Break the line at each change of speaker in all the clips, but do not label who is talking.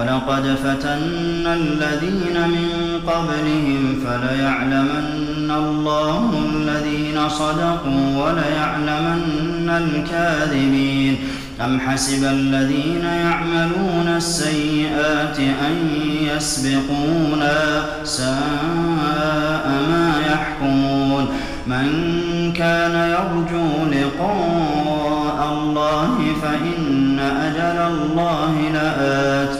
ولقد فتنا الذين من قبلهم فليعلمن الله الذين صدقوا وليعلمن الكاذبين. أم حسب الذين يعملون السيئات أن يسبقونا ساء ما يحكمون. من كان يرجو لقاء الله فإن أجل الله لآت.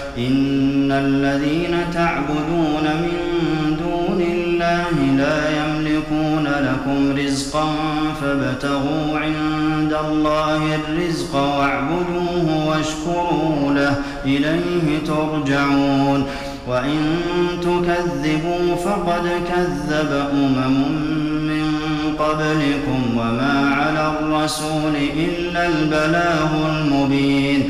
إن الذين تعبدون من دون الله لا يملكون لكم رزقا فابتغوا عند الله الرزق واعبدوه واشكروا له إليه ترجعون وإن تكذبوا فقد كذب أمم من قبلكم وما على الرسول إلا البلاغ المبين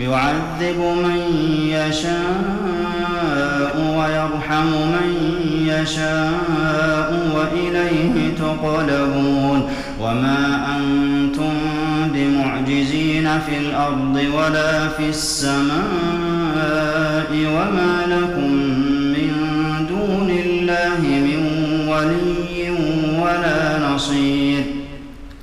يعذب من يشاء ويرحم من يشاء وإليه تقلبون وما أنتم بمعجزين في الأرض ولا في السماء وما لكم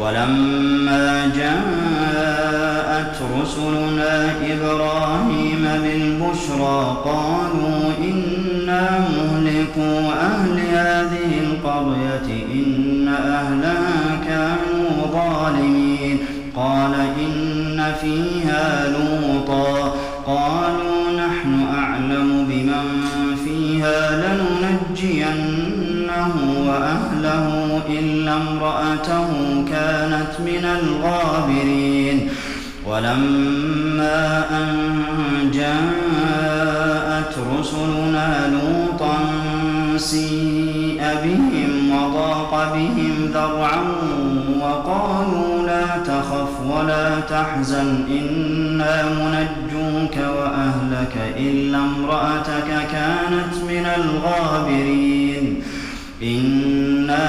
ولما جاءت رسلنا إبراهيم بالبشرى قالوا إنا مهلكوا أهل هذه القرية إن أهلها كانوا ظالمين. قال إن فيها لوطا. قالوا نحن أعلم بمن فيها لننجينه وأهله إلا امرأته كانت من الغابرين. ولما أن جاءت رسلنا لوطا سيء بهم وضاق بهم ذرعا وقالوا لا تخف ولا تحزن إنا منجوك وأهلك إلا امرأتك كانت من الغابرين. إنا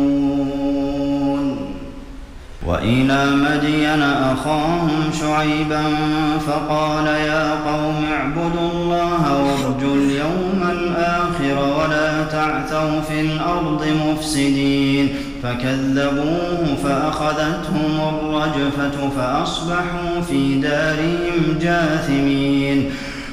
وإلى مدين أخاهم شعيبا فقال يا قوم اعبدوا الله وارجوا اليوم الآخر ولا تعثوا في الأرض مفسدين فكذبوه فأخذتهم الرجفة فأصبحوا في دارهم جاثمين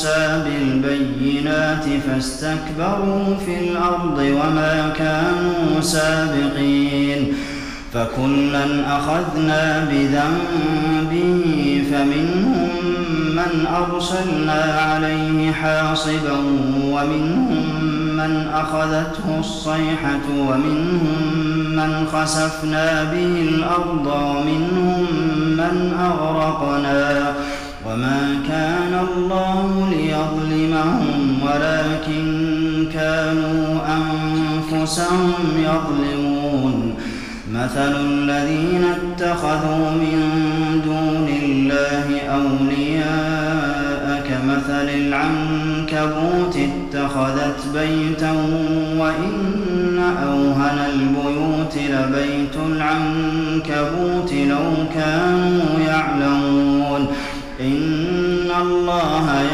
موسى بالبينات فاستكبروا في الأرض وما كانوا سابقين فكلا أخذنا بذنبه فمنهم من أرسلنا عليه حاصبا ومنهم من أخذته الصيحة ومنهم من خسفنا به الأرض ومنهم من أغرقنا وما كان الله ليظلمهم ولكن كانوا أنفسهم يظلمون مثل الذين اتخذوا من دون الله أولياء كمثل العنكبوت اتخذت بيتا وإن أوهن البيوت لبيت العنكبوت لو كانوا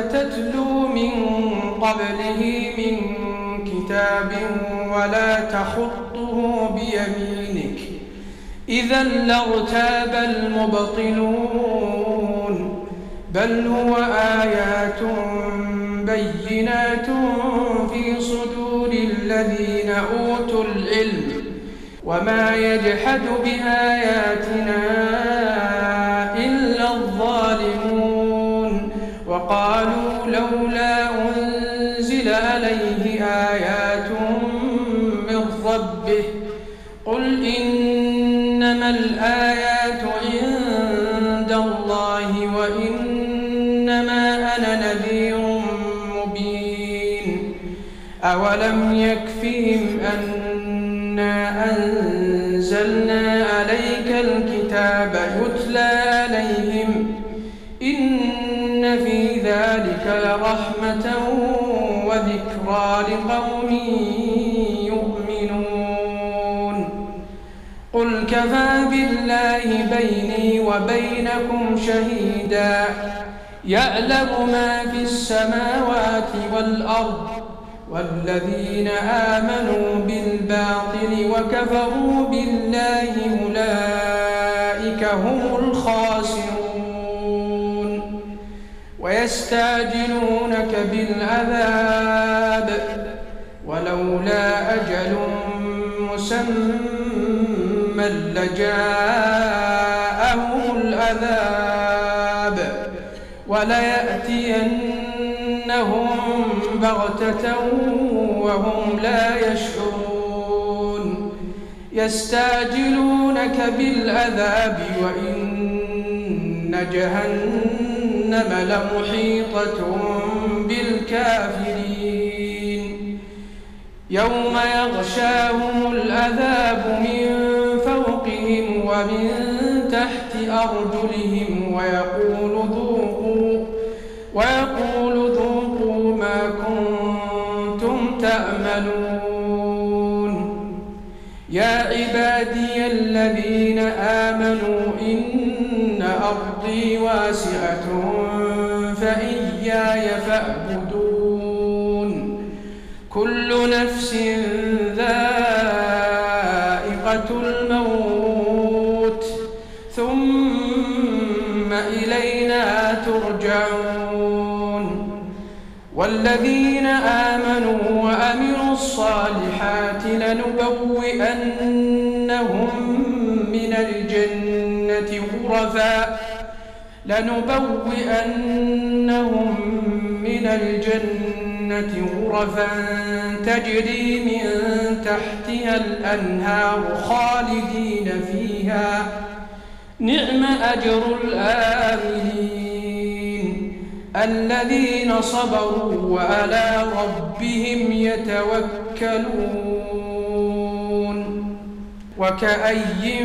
تتلو من قبله من كتاب ولا تخطه بيمينك. إذا لارتاب المبطلون. بل هو آيات بينات في صدور الذين أوتوا العلم. وما يجحد بآياتنا إلا وقالوا لولا أنزل عليه آيات من ربه قل إنما الآيات عند الله وإنما أنا نذير مبين أولم يكفهم ذلك لرحمة وذكرى لقوم يؤمنون. قل كفى بالله بيني وبينكم شهيدا. يعلم ما في السماوات والأرض والذين آمنوا بالباطل وكفروا بالله أولئك هم ويستعجلونك بالعذاب ولولا أجل مسمى لجاءهم العذاب وليأتينهم بغتة وهم لا يشعرون. يستعجلونك بالعذاب وإن جهنم لمحيطة بالكافرين. يوم يغشاهم العذاب من فوقهم ومن تحت أرجلهم ويقول ذوقوا ويقول ذوقوا ما كنتم تأملون. يا عبادي الذين آمنوا إن أرضي واسعة فإياي فاعبدون. كل نفس ذائقة الموت ثم إلينا ترجعون. والذين آمنوا وأمروا الصالحات لنبوئنهم من الجنة. غرفا لنبوئنهم من الجنة غرفا تجري من تحتها الأنهار خالدين فيها. نعم أجر الآمنين الذين صبروا وعلى ربهم يتوكلون. وكأي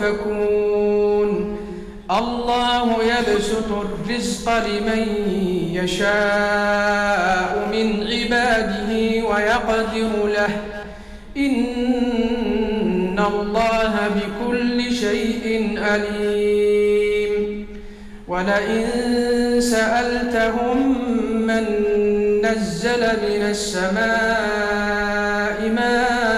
يؤفكون الله يبسط الرزق لمن يشاء من عباده ويقدر له. إن الله بكل شيء أليم ولئن سألتهم من نزل من السماء ماء